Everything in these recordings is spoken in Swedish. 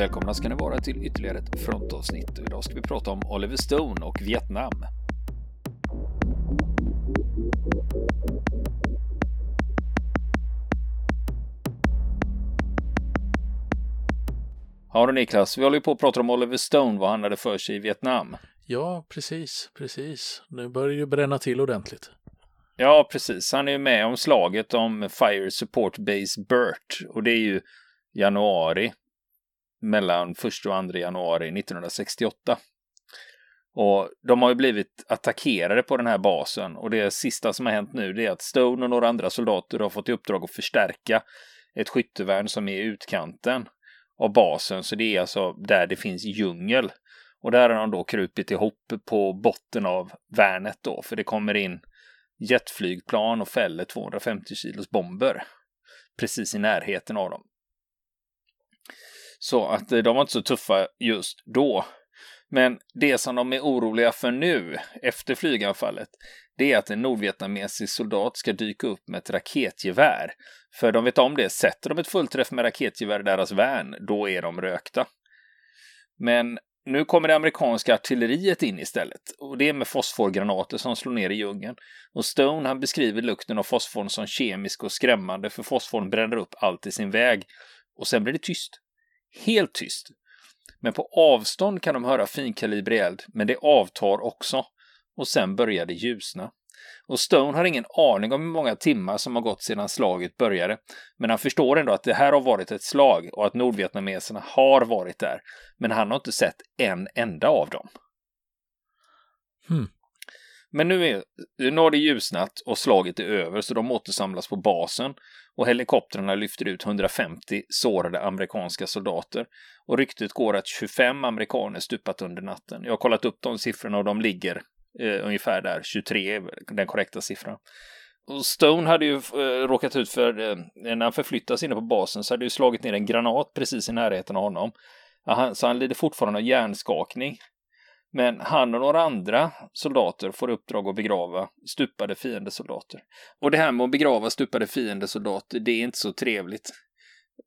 Välkomna ska ni vara till ytterligare ett frontavsnitt. Idag ska vi prata om Oliver Stone och Vietnam. Ja du Niklas, vi håller ju på att prata om Oliver Stone, vad han hade för sig i Vietnam. Ja, precis, precis. Nu börjar det ju bränna till ordentligt. Ja, precis. Han är ju med om slaget om Fire Support Base Burt och det är ju januari mellan 1 och 2 januari 1968. Och de har ju blivit attackerade på den här basen och det sista som har hänt nu det är att Stone och några andra soldater har fått i uppdrag att förstärka ett skyttevärn som är i utkanten av basen. Så det är alltså där det finns djungel. Och där har de då krupit ihop på botten av värnet då, för det kommer in jetflygplan och fäller 250 kilos bomber precis i närheten av dem. Så att eh, de var inte så tuffa just då. Men det som de är oroliga för nu, efter flyganfallet, det är att en nordvietnamesisk soldat ska dyka upp med ett raketgevär. För de vet om det, sätter de ett fullträff med raketgevär i deras värn, då är de rökta. Men nu kommer det amerikanska artilleriet in istället och det är med fosforgranater som slår ner i djungeln. Och Stone han beskriver lukten av fosforn som kemisk och skrämmande för fosforn bränner upp allt i sin väg. Och sen blir det tyst. Helt tyst. Men på avstånd kan de höra finkalibrig eld, men det avtar också. Och sen börjar det ljusna. Och Stone har ingen aning om hur många timmar som har gått sedan slaget började. Men han förstår ändå att det här har varit ett slag och att nordvietnameserna har varit där. Men han har inte sett en enda av dem. Hmm. Men nu, är, nu har det ljusnat och slaget är över så de återsamlas på basen och helikoptrarna lyfter ut 150 sårade amerikanska soldater. Och ryktet går att 25 amerikaner stupat under natten. Jag har kollat upp de siffrorna och de ligger eh, ungefär där, 23 är den korrekta siffran. Och Stone hade ju eh, råkat ut för, eh, när han förflyttas inne på basen så hade ju slagit ner en granat precis i närheten av honom. Aha, så han lider fortfarande av hjärnskakning. Men han och några andra soldater får uppdrag att begrava stupade fiendesoldater. Och det här med att begrava stupade fiendesoldater, det är inte så trevligt.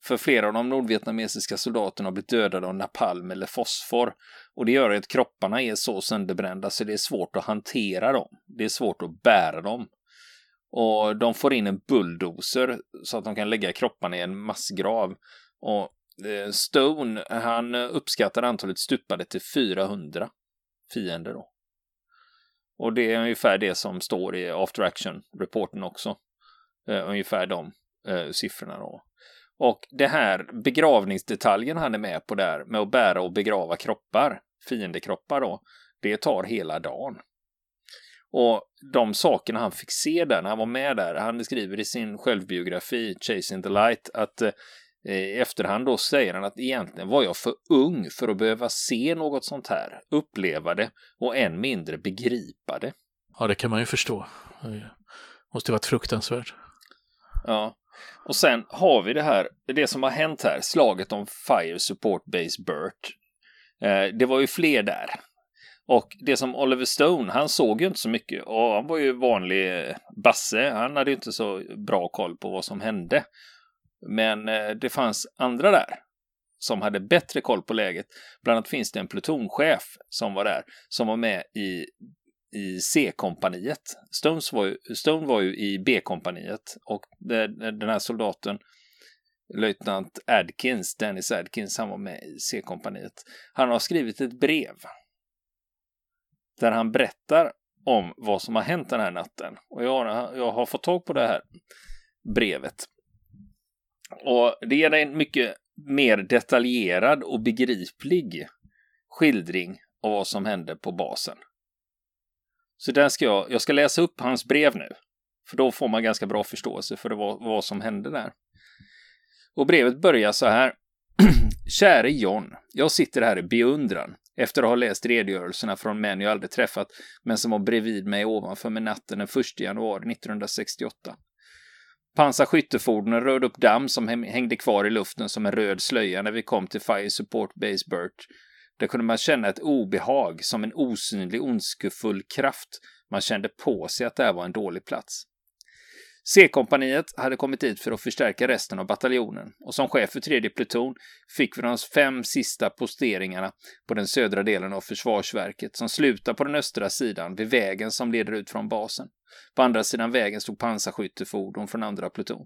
För flera av de nordvietnamesiska soldaterna har blivit dödade av napalm eller fosfor. Och det gör att kropparna är så sönderbrända så det är svårt att hantera dem. Det är svårt att bära dem. Och de får in en bulldozer så att de kan lägga kropparna i en massgrav. Och eh, Stone, han uppskattar antalet stupade till 400 fiender då. Och det är ungefär det som står i after action-rapporten också. Uh, ungefär de uh, siffrorna då. Och det här begravningsdetaljen han är med på där med att bära och begrava kroppar, fiendekroppar då, det tar hela dagen. Och de sakerna han fick se där när han var med där, han skriver i sin självbiografi Chasing the Light att eh, i efterhand då säger han att egentligen var jag för ung för att behöva se något sånt här, uppleva det och än mindre begripa det. Ja, det kan man ju förstå. Det måste varit fruktansvärt. Ja, och sen har vi det här, det som har hänt här, slaget om Fire Support Base Burt. Eh, det var ju fler där. Och det som Oliver Stone, han såg ju inte så mycket och han var ju vanlig eh, basse. Han hade ju inte så bra koll på vad som hände. Men eh, det fanns andra där som hade bättre koll på läget. Bland annat finns det en plutonchef som var där, som var med i, i C-kompaniet. var ju, Stone var ju i B-kompaniet och den här soldaten löjtnant Adkins, Dennis Adkins, han var med i C-kompaniet. Han har skrivit ett brev där han berättar om vad som har hänt den här natten. Och jag, jag har fått tag på det här brevet. Och det ger dig en mycket mer detaljerad och begriplig skildring av vad som hände på basen. Så den ska jag, jag ska läsa upp hans brev nu. För då får man ganska bra förståelse för vad, vad som hände där. Och brevet börjar så här. Käre John, jag sitter här i beundran efter att ha läst redogörelserna från män jag aldrig träffat men som var bredvid mig ovanför mig natten den 1 januari 1968. Pansarskyttefordonen rörde upp damm som hängde kvar i luften som en röd slöja när vi kom till Fire Support Base Burt. Där kunde man känna ett obehag som en osynlig ondskefull kraft. Man kände på sig att det här var en dålig plats. C-kompaniet hade kommit dit för att förstärka resten av bataljonen och som chef för tredje pluton fick vi de fem sista posteringarna på den södra delen av försvarsverket som slutar på den östra sidan vid vägen som leder ut från basen. På andra sidan vägen stod pansarskyttefordon från andra pluton.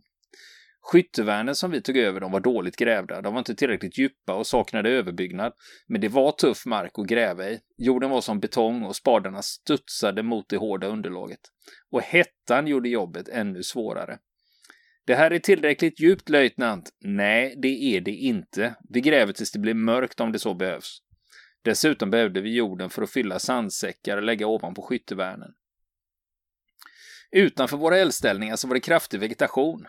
Skyttevärnen som vi tog över de var dåligt grävda. De var inte tillräckligt djupa och saknade överbyggnad. Men det var tuff mark att gräva i. Jorden var som betong och spadarna studsade mot det hårda underlaget. Och hettan gjorde jobbet ännu svårare. Det här är tillräckligt djupt, löjtnant. Nej, det är det inte. Vi gräver tills det blir mörkt om det så behövs. Dessutom behövde vi jorden för att fylla sandsäckar och lägga ovanpå skyttevärnen. Utanför våra eldställningar så var det kraftig vegetation.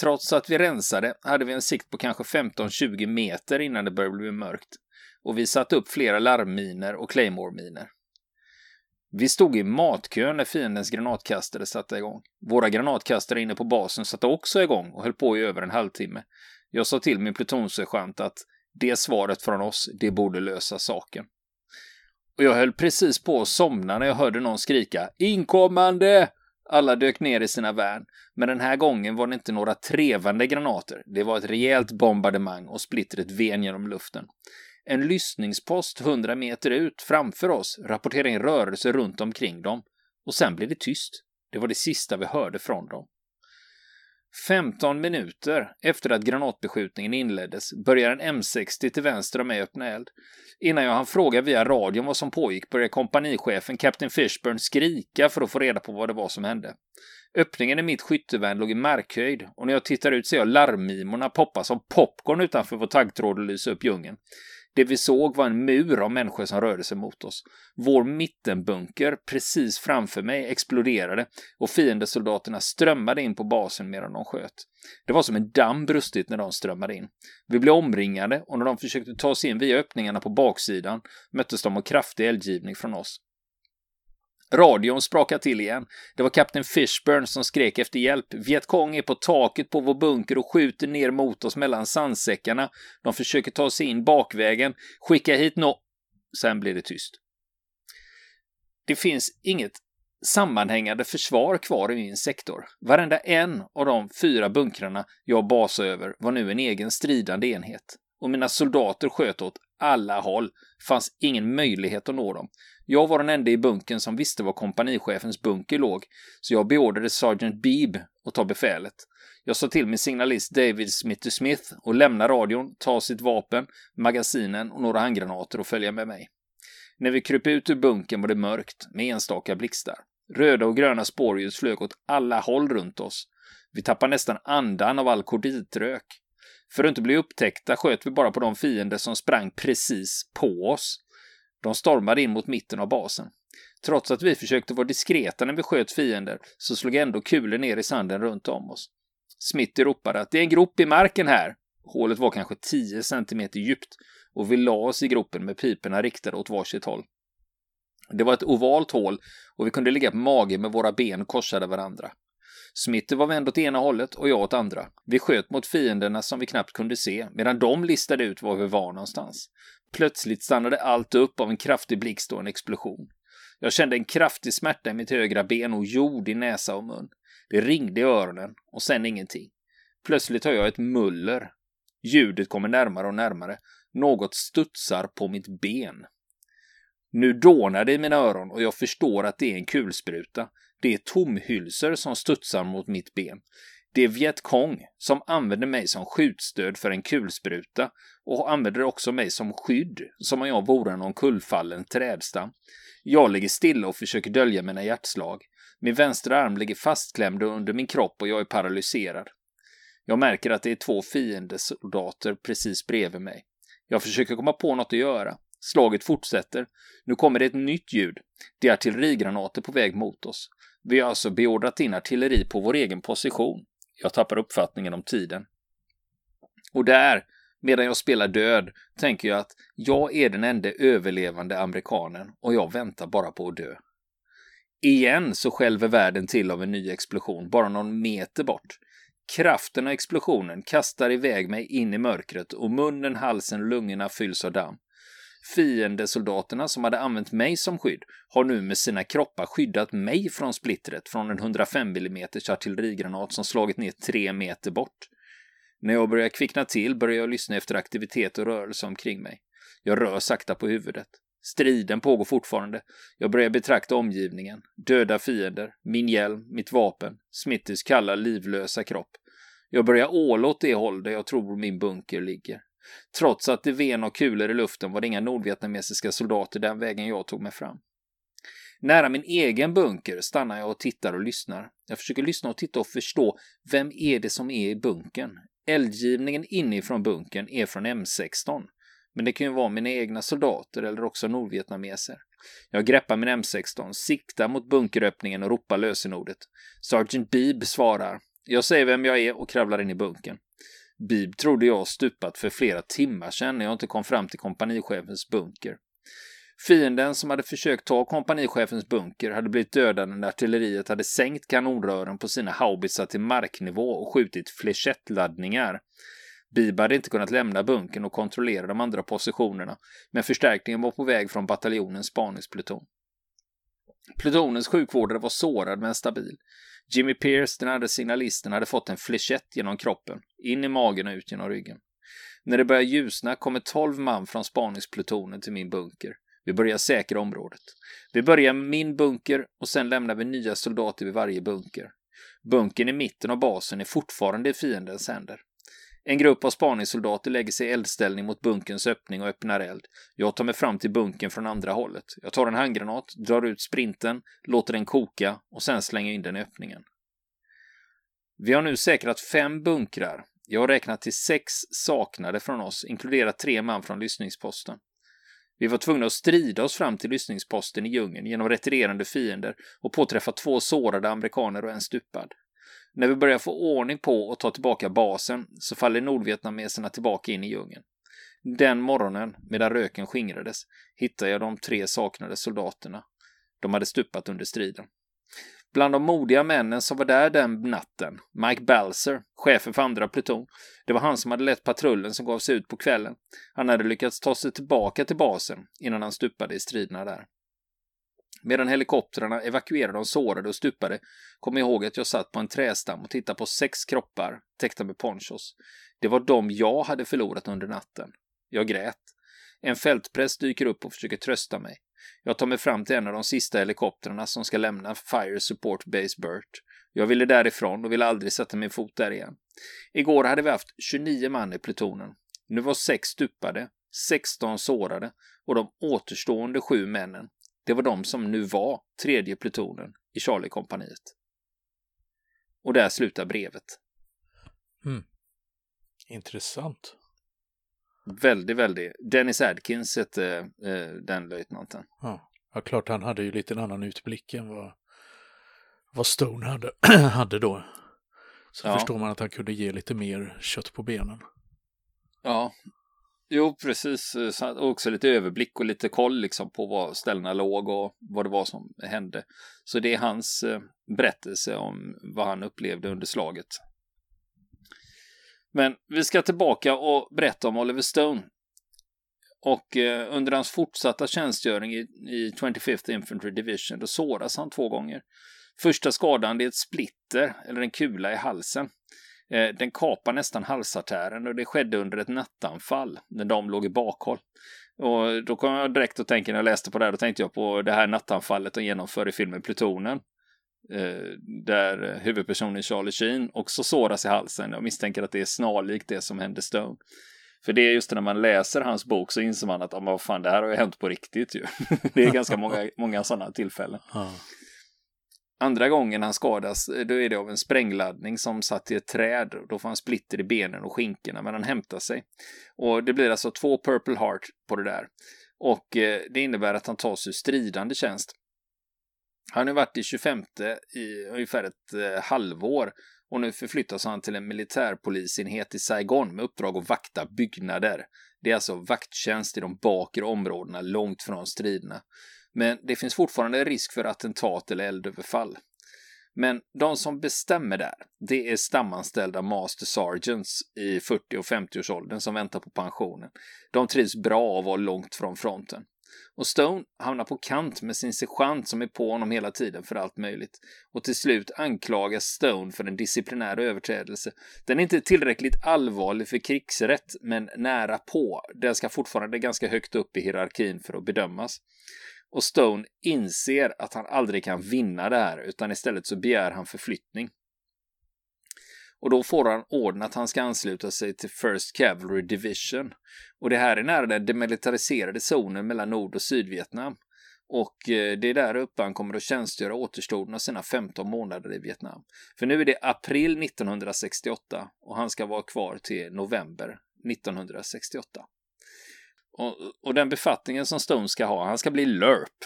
Trots att vi rensade hade vi en sikt på kanske 15-20 meter innan det började bli mörkt. Och vi satte upp flera larmminer och claymore-miner. Vi stod i matkön när fiendens granatkastare satte igång. Våra granatkastare inne på basen satte också igång och höll på i över en halvtimme. Jag sa till min plutonsergeant att det svaret från oss, det borde lösa saken. Och jag höll precis på att somna när jag hörde någon skrika ”Inkommande!” Alla dök ner i sina värn, men den här gången var det inte några trevande granater. Det var ett rejält bombardemang och splittret ven genom luften. En lyssningspost hundra meter ut framför oss rapporterade in rörelse runt omkring dem och sen blev det tyst. Det var det sista vi hörde från dem. 15 minuter efter att granatbeskjutningen inleddes börjar en M60 till vänster om mig öppna eld. Innan jag hann fråga via radion vad som pågick började kompanichefen Captain Fishburn, skrika för att få reda på vad det var som hände. Öppningen i mitt skyttevärn låg i markhöjd och när jag tittar ut ser jag larmmimorna poppa som popcorn utanför vår taggtråd och lysa upp djungeln. Det vi såg var en mur av människor som rörde sig mot oss. Vår mittenbunker precis framför mig exploderade och fiendesoldaterna strömmade in på basen medan de sköt. Det var som en damm brustit när de strömmade in. Vi blev omringade och när de försökte ta sig in via öppningarna på baksidan möttes de av kraftig eldgivning från oss. Radion sprakade till igen. Det var kapten Fishburn som skrek efter hjälp. Vietkong är på taket på vår bunker och skjuter ner mot oss mellan sandsäckarna. De försöker ta sig in bakvägen. Skicka hit nå... Sen blir det tyst. Det finns inget sammanhängande försvar kvar i min sektor. Varenda en av de fyra bunkrarna jag basade över var nu en egen stridande enhet. Och mina soldater sköt åt alla håll. Fanns ingen möjlighet att nå dem. Jag var den enda i bunkern som visste var kompanichefens bunker låg, så jag beordrade Sergeant Beeb att ta befälet. Jag sa till min signalist David Smith Smith att lämna radion, ta sitt vapen, magasinen och några handgranater och följa med mig. När vi kröp ut ur bunkern var det mörkt med enstaka blixtar. Röda och gröna spårljus flög åt alla håll runt oss. Vi tappade nästan andan av all korditrök. För att inte bli upptäckta sköt vi bara på de fiender som sprang precis på oss. De stormade in mot mitten av basen. Trots att vi försökte vara diskreta när vi sköt fiender så slog ändå kulor ner i sanden runt om oss. Smitty ropade att det är en grop i marken här. Hålet var kanske 10 centimeter djupt och vi la oss i gropen med piporna riktade åt varsitt håll. Det var ett ovalt hål och vi kunde ligga på mage med våra ben korsade varandra. Smitter var vänd åt ena hållet och jag åt andra. Vi sköt mot fienderna som vi knappt kunde se, medan de listade ut var vi var någonstans. Plötsligt stannade allt upp av en kraftig blixt och en explosion. Jag kände en kraftig smärta i mitt högra ben och jord i näsa och mun. Det ringde i öronen och sen ingenting. Plötsligt hör jag ett muller. Ljudet kommer närmare och närmare. Något studsar på mitt ben. Nu dånar det i mina öron och jag förstår att det är en kulspruta. Det är tomhylsor som studsar mot mitt ben. Det är Vietkong som använder mig som skjutstöd för en kulspruta och använder också mig som skydd, som om jag vore någon kullfallen trädstam. Jag ligger stilla och försöker dölja mina hjärtslag. Min vänstra arm ligger fastklämd under min kropp och jag är paralyserad. Jag märker att det är två fiendesoldater precis bredvid mig. Jag försöker komma på något att göra. Slaget fortsätter. Nu kommer det ett nytt ljud. Det är artillerigranater på väg mot oss. Vi har alltså beordrat in artilleri på vår egen position. Jag tappar uppfattningen om tiden. Och där, medan jag spelar död, tänker jag att jag är den enda överlevande amerikanen och jag väntar bara på att dö. Igen så skälver världen till av en ny explosion, bara någon meter bort. Kraften av explosionen kastar iväg mig in i mörkret och munnen, halsen och lungorna fylls av damm. Fiendesoldaterna som hade använt mig som skydd har nu med sina kroppar skyddat mig från splittret från en 105 mm artillerigranat som slagit ner tre meter bort. När jag börjar kvickna till börjar jag lyssna efter aktivitet och rörelse omkring mig. Jag rör sakta på huvudet. Striden pågår fortfarande. Jag börjar betrakta omgivningen. Döda fiender, min hjälm, mitt vapen, Smittys kalla livlösa kropp. Jag börjar åla åt det håll där jag tror min bunker ligger. Trots att det ven och kulor i luften var det inga nordvietnamesiska soldater den vägen jag tog mig fram. Nära min egen bunker stannar jag och tittar och lyssnar. Jag försöker lyssna och titta och förstå vem är det som är i bunkern. Eldgivningen inifrån bunkern är från M16. Men det kan ju vara mina egna soldater eller också nordvietnameser. Jag greppar min M16, siktar mot bunkeröppningen och ropar lösenordet. Sergeant Beeb svarar. Jag säger vem jag är och kravlar in i bunkern. Bib trodde jag stupat för flera timmar sedan när jag inte kom fram till kompanichefens bunker. Fienden som hade försökt ta kompanichefens bunker hade blivit dödad när artilleriet hade sänkt kanonrören på sina haubitsar till marknivå och skjutit flechettladdningar. Bib hade inte kunnat lämna bunkern och kontrollera de andra positionerna, men förstärkningen var på väg från bataljonens spaningspluton. Plutonens sjukvårdare var sårad men stabil. Jimmy Pierce, den andra signalisten, hade fått en flechett genom kroppen, in i magen och ut genom ryggen. När det börjar ljusna kommer tolv man från spaningsplutonen till min bunker. Vi börjar säkra området. Vi börjar med min bunker och sen lämnar vi nya soldater vid varje bunker. Bunkern i mitten av basen är fortfarande i fiendens händer. En grupp av spaningssoldater lägger sig i eldställning mot bunkerns öppning och öppnar eld. Jag tar mig fram till bunkern från andra hållet. Jag tar en handgranat, drar ut sprinten, låter den koka och sen slänger in den i öppningen. Vi har nu säkrat fem bunkrar. Jag har räknat till sex saknade från oss, inkluderat tre man från lyssningsposten. Vi var tvungna att strida oss fram till lyssningsposten i djungeln genom retirerande fiender och påträffa två sårade amerikaner och en stupad. När vi börjar få ordning på och ta tillbaka basen så faller nordvietnameserna tillbaka in i djungeln. Den morgonen, medan röken skingrades, hittade jag de tre saknade soldaterna. De hade stupat under striden. Bland de modiga männen som var där den natten, Mike Balser, chefen för andra pluton, det var han som hade lett patrullen som gav sig ut på kvällen. Han hade lyckats ta sig tillbaka till basen innan han stupade i striderna där. Medan helikoptrarna evakuerade de sårade och stupade kom jag ihåg att jag satt på en trästam och tittade på sex kroppar täckta med ponchos. Det var de jag hade förlorat under natten. Jag grät. En fältpräst dyker upp och försöker trösta mig. Jag tar mig fram till en av de sista helikoptrarna som ska lämna Fire Support Base Burt. Jag ville därifrån och ville aldrig sätta min fot där igen. Igår hade vi haft 29 man i plutonen. Nu var sex stupade, 16 sårade och de återstående sju männen det var de som nu var tredje plutonen i Charlie-kompaniet. Och där slutar brevet. Mm. Intressant. Väldigt, väldigt. Dennis Adkins hette eh, den löjtnanten. Ja. ja, klart han hade ju lite en annan utblick än vad, vad Stone hade, hade då. Så ja. förstår man att han kunde ge lite mer kött på benen. Ja, Jo, precis. Eh, och också lite överblick och lite koll liksom på var ställena låg och vad det var som hände. Så det är hans eh, berättelse om vad han upplevde under slaget. Men vi ska tillbaka och berätta om Oliver Stone. Och eh, under hans fortsatta tjänstgöring i, i 25th Infantry Division då såras han två gånger. Första skadan är ett splitter, eller en kula i halsen. Eh, den kapar nästan halsartären och det skedde under ett nattanfall när de låg i bakhåll. Och då kom jag direkt och tänkte, när jag läste på det här, då tänkte jag på det här nattanfallet de genomför i filmen Plutonen. Eh, där huvudpersonen Charlie Sheen också såras i halsen. Jag misstänker att det är snarlikt det som hände Stone. För det är just när man läser hans bok så inser man att, ah, vad fan, det här har ju hänt på riktigt ju. det är ganska många, många sådana tillfällen. Andra gången han skadas, eh, då är det av en sprängladdning som satt i ett träd. Då får han splitter i benen och skinkorna, men han hämtar sig. Och det blir alltså två Purple Heart på det där. Och eh, det innebär att han tas ur stridande tjänst. Han har varit i 25 i ungefär ett eh, halvår och nu förflyttas han till en militärpolisenhet i Saigon med uppdrag att vakta byggnader. Det är alltså vakttjänst i de bakre områdena långt från striderna. Men det finns fortfarande risk för attentat eller eldöverfall. Men de som bestämmer där, det är stamanställda Master Sergeants i 40 och 50-årsåldern som väntar på pensionen. De trivs bra att vara långt från fronten. Och Stone hamnar på kant med sin sergeant som är på honom hela tiden för allt möjligt. Och till slut anklagas Stone för en disciplinär överträdelse. Den är inte tillräckligt allvarlig för krigsrätt, men nära på. Den ska fortfarande ganska högt upp i hierarkin för att bedömas. Och Stone inser att han aldrig kan vinna det här, utan istället så begär han förflyttning. Och då får han ordnat att han ska ansluta sig till First Cavalry Division. Och det här är nära den demilitariserade zonen mellan Nord och Sydvietnam. Och eh, det är där uppe han kommer att tjänstgöra återstoden av sina 15 månader i Vietnam. För nu är det april 1968 och han ska vara kvar till november 1968. Och, och den befattningen som Stone ska ha, han ska bli LURP.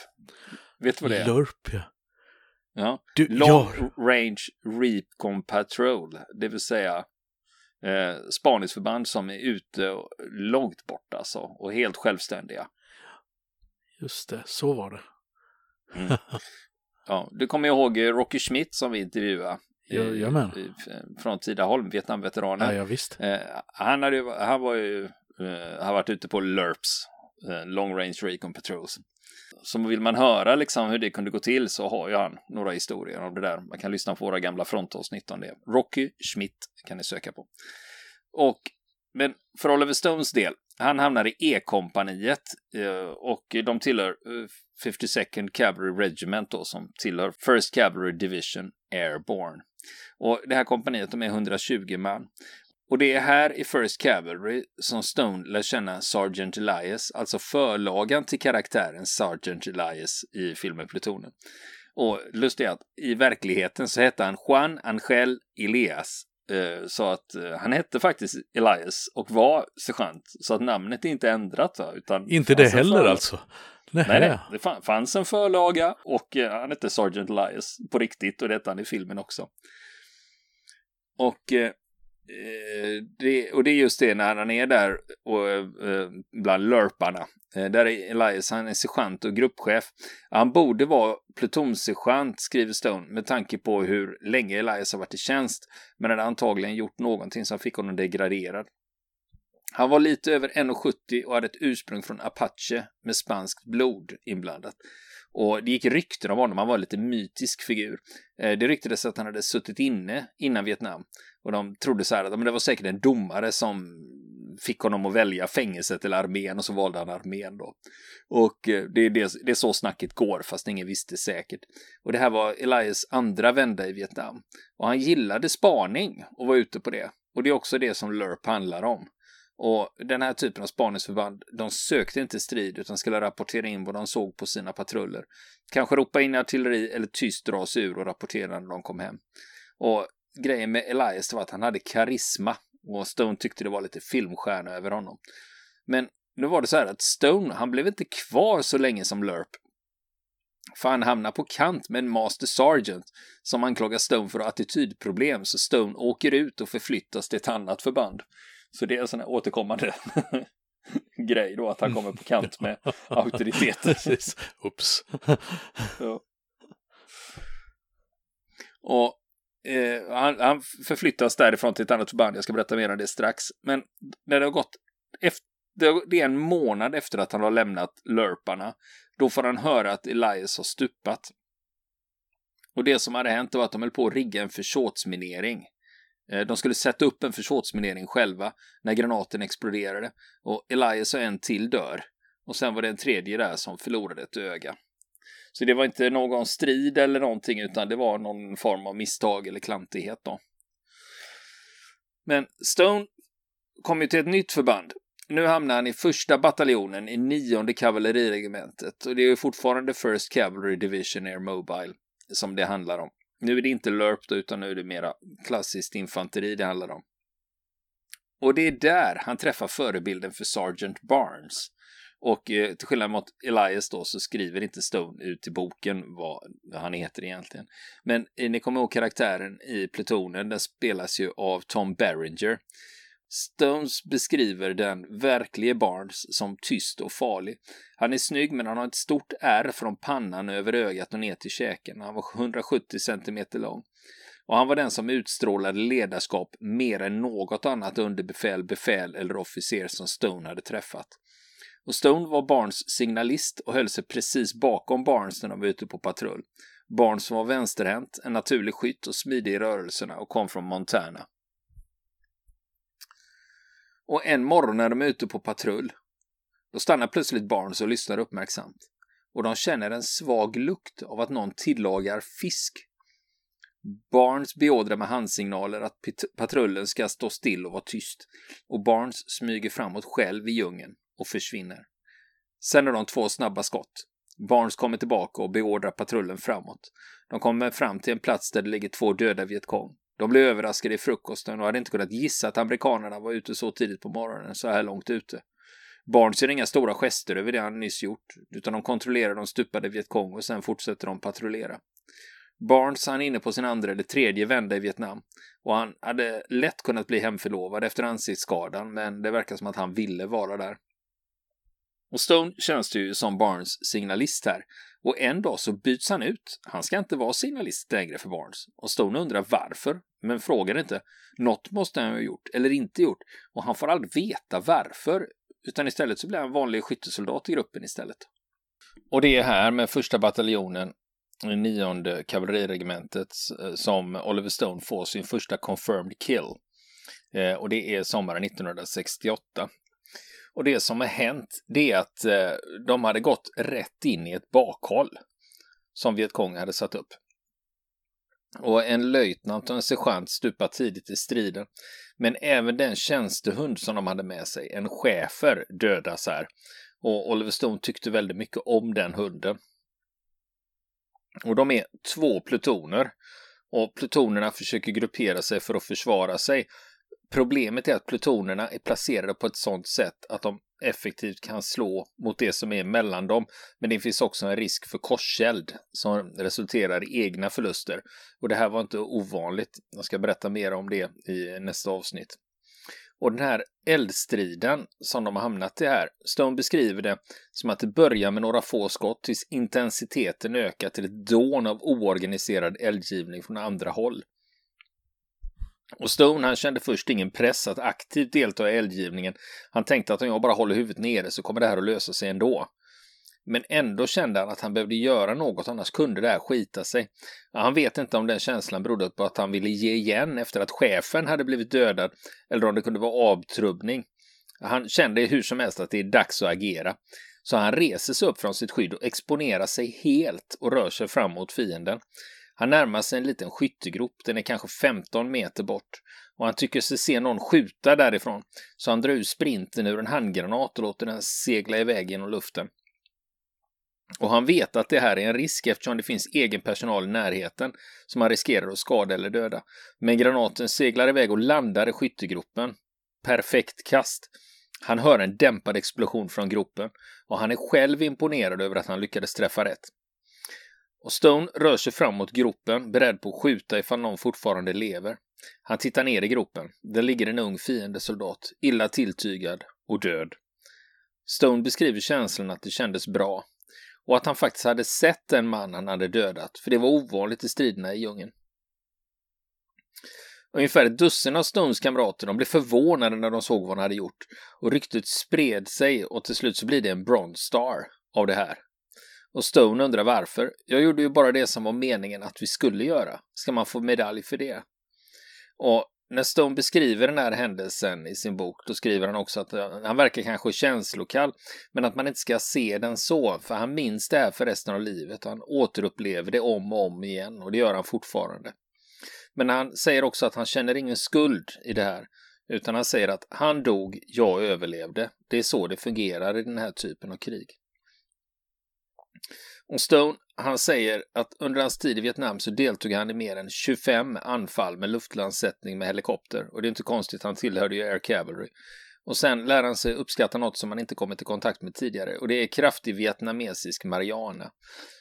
Vet du vad det är? LURP, ja. Ja. Du, Long ja. Range Recon Patrol, det vill säga eh, spaningsförband som är ute långt bort alltså och helt självständiga. Just det, så var det. Mm. Ja, du kommer ihåg Rocky Schmidt som vi intervjuade. Jajamän. Från Tidaholm, Vietnamveteranen. Ja, ja, visst. Eh, han, hade, han var ju, eh, Eh, har varit ute på LURPS, eh, Long Range Recon Patrols. Så vill man höra liksom hur det kunde gå till så har ju han några historier om det där. Man kan lyssna på våra gamla frontavsnitt om det. Rocky Schmidt kan ni söka på. Och, men för Oliver Stones del, han hamnar i E-kompaniet eh, och de tillhör 52nd Cavalry Regiment då, som tillhör First Cavalry Division Airborne. Och det här kompaniet, de är 120 man. Och det är här i First Cavalry som Stone lär känna Sergeant Elias, alltså förlagan till karaktären Sergeant Elias i filmen Plutonen. Och lustigt är att i verkligheten så hette han Juan Angel Elias. Eh, så att eh, han hette faktiskt Elias och var sergeant. Så att namnet är inte ändrat. Utan inte det heller alltså? Nej, nej, det fanns en förlaga och eh, han hette Sergeant Elias på riktigt och det hette han i filmen också. Och Eh, det, och det är just det när han är där och, eh, bland lörparna. Eh, där är Elias, han är sergeant och gruppchef. Han borde vara plutonsergeant, skriver Stone, med tanke på hur länge Elias har varit i tjänst. Men han hade antagligen gjort någonting som fick honom degraderad. Han var lite över 1,70 och hade ett ursprung från Apache med spanskt blod inblandat. Och det gick rykten om honom, han var en lite mytisk figur. Eh, det ryktades att han hade suttit inne innan Vietnam. Och de trodde så här att det var säkert en domare som fick honom att välja fängelset eller armén och så valde han armén då. Och eh, det är, det, det är så snacket går, fast ingen visste säkert. Och det här var Elias andra vända i Vietnam. Och han gillade spaning och var ute på det. Och det är också det som LURP handlar om. Och den här typen av spaningsförband, de sökte inte strid utan skulle rapportera in vad de såg på sina patruller. Kanske ropa in artilleri eller tyst dra sig ur och rapportera när de kom hem. Och grejen med Elias var att han hade karisma och Stone tyckte det var lite filmstjärna över honom. Men nu var det så här att Stone, han blev inte kvar så länge som LURP. För han hamnar på kant med en Master Sergeant som anklagar Stone för attitydproblem så Stone åker ut och förflyttas till ett annat förband. Så det är en sån här återkommande grej då, att han kommer på kant med auktoriteter. Ups. ja. Och eh, han, han förflyttas därifrån till ett annat förband. Jag ska berätta mer om det strax. Men när det har gått efter, det är en månad efter att han har lämnat lörparna. Då får han höra att Elias har stupat. Och det som hade hänt var att de höll på att rigga en försåtsminering. Eh, de skulle sätta upp en försåtsminering själva när granaten exploderade och Elias och en till dör. Och sen var det en tredje där som förlorade ett öga. Så det var inte någon strid eller någonting utan det var någon form av misstag eller klantighet då. Men Stone kom ju till ett nytt förband. Nu hamnar han i första bataljonen i nionde kavalleriregementet och det är fortfarande First Cavalry Division Air Mobile som det handlar om. Nu är det inte LURP då, utan nu är det mera klassiskt infanteri det handlar om. Och det är där han träffar förebilden för Sergeant Barnes. Och eh, till skillnad mot Elias då så skriver inte Stone ut i boken vad han heter egentligen. Men eh, ni kommer ihåg karaktären i plutonen, den spelas ju av Tom Berenger. Stones beskriver den verklige Barnes som tyst och farlig. Han är snygg men han har ett stort ärr från pannan över ögat och ner till käken. Han var 170 cm lång. Och han var den som utstrålade ledarskap mer än något annat underbefäl, befäl eller officer som Stone hade träffat. Och Stone var Barnes signalist och höll sig precis bakom Barnes när de var ute på patrull. Barnes var vänsterhänt, en naturlig skytt och smidig i rörelserna och kom från Montana. Och en morgon när de är ute på patrull, då stannar plötsligt Barnes och lyssnar uppmärksamt. Och de känner en svag lukt av att någon tillagar fisk. Barnes beordrar med handsignaler att patrullen ska stå still och vara tyst. Och Barnes smyger framåt själv i djungeln och försvinner. Sen är de två snabba skott. Barnes kommer tillbaka och beordrar patrullen framåt. De kommer fram till en plats där det ligger två döda Vietkong. De blev överraskade i frukosten och hade inte kunnat gissa att amerikanerna var ute så tidigt på morgonen, så här långt ute. Barnes gör inga stora gester över det han nyss gjort, utan de kontrollerar de stupade Vietkong och sen fortsätter de patrullera. Barnes han är inne på sin andra eller tredje vända i Vietnam och han hade lätt kunnat bli hemförlovad efter ansiktsskadan, men det verkar som att han ville vara där. Och Stone känns ju som Barnes signalist här. Och en dag så byts han ut. Han ska inte vara signalist längre för Barnes. Och Stone undrar varför, men frågar inte. Något måste han ha gjort, eller inte gjort. Och han får aldrig veta varför. Utan istället så blir han vanlig skyttesoldat i gruppen istället. Och det är här med första bataljonen, nionde kavalleriregementet, eh, som Oliver Stone får sin första confirmed kill. Eh, och det är sommaren 1968. Och det som har hänt, det är att eh, de hade gått rätt in i ett bakhåll som Vietkong hade satt upp. Och en löjtnant och en sergeant stupar tidigt i striden. Men även den tjänstehund som de hade med sig, en schäfer, dödas här. Och Oliver Stone tyckte väldigt mycket om den hunden. Och de är två plutoner. Och plutonerna försöker gruppera sig för att försvara sig. Problemet är att plutonerna är placerade på ett sådant sätt att de effektivt kan slå mot det som är mellan dem. Men det finns också en risk för korseld som resulterar i egna förluster. Och det här var inte ovanligt. Jag ska berätta mer om det i nästa avsnitt. Och den här eldstriden som de har hamnat i här, Stone beskriver det som att det börjar med några få skott tills intensiteten ökar till ett dån av oorganiserad eldgivning från andra håll. Och Stone han kände först ingen press att aktivt delta i eldgivningen. Han tänkte att om jag bara håller huvudet nere så kommer det här att lösa sig ändå. Men ändå kände han att han behövde göra något, annars kunde det här skita sig. Han vet inte om den känslan berodde på att han ville ge igen efter att chefen hade blivit dödad eller om det kunde vara avtrubbning. Han kände hur som helst att det är dags att agera. Så han reser sig upp från sitt skydd och exponerar sig helt och rör sig fram mot fienden. Han närmar sig en liten skyttegrop, den är kanske 15 meter bort och han tycker sig se någon skjuta därifrån, så han drar ur sprinten ur en handgranat och låter den segla iväg genom luften. Och han vet att det här är en risk eftersom det finns egen personal i närheten som han riskerar att skada eller döda. Men granaten seglar iväg och landar i skyttegropen. Perfekt kast. Han hör en dämpad explosion från gropen och han är själv imponerad över att han lyckades träffa rätt. Och Stone rör sig fram mot gropen, beredd på att skjuta ifall någon fortfarande lever. Han tittar ner i gropen. Där ligger en ung fiendesoldat, illa tilltygad och död. Stone beskriver känslan att det kändes bra och att han faktiskt hade sett den man han hade dödat, för det var ovanligt i striderna i djungeln. Ungefär ett dussin av Stones kamrater de blev förvånade när de såg vad han hade gjort och ryktet spred sig och till slut så blir det en Bronze Star av det här. Och Stone undrar varför. Jag gjorde ju bara det som var meningen att vi skulle göra. Ska man få medalj för det? Och när Stone beskriver den här händelsen i sin bok, då skriver han också att eh, han verkar kanske känslokall, men att man inte ska se den så, för han minns det här för resten av livet. Han återupplever det om och om igen och det gör han fortfarande. Men han säger också att han känner ingen skuld i det här, utan han säger att han dog, jag överlevde. Det är så det fungerar i den här typen av krig. Och Stone, han säger att under hans tid i Vietnam så deltog han i mer än 25 anfall med luftlandsättning med helikopter och det är inte konstigt, han tillhörde ju Air Cavalry. Och sen lär han sig uppskatta något som han inte kommit i kontakt med tidigare och det är kraftig vietnamesisk marijuana.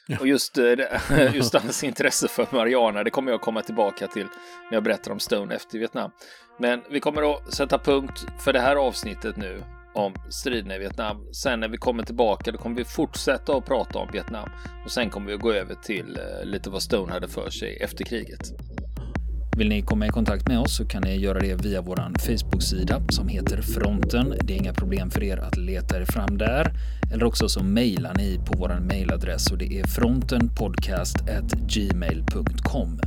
Ja. Och just, eh, just hans intresse för marijuana, det kommer jag komma tillbaka till när jag berättar om Stone efter Vietnam. Men vi kommer att sätta punkt för det här avsnittet nu om striderna i Vietnam. Sen när vi kommer tillbaka då kommer vi fortsätta att prata om Vietnam och sen kommer vi att gå över till eh, lite vad Stone hade för sig efter kriget. Vill ni komma i kontakt med oss så kan ni göra det via vår Facebook-sida som heter Fronten. Det är inga problem för er att leta er fram där. Eller också så mejlar ni på vår mejladress och det är frontenpodcast@gmail.com.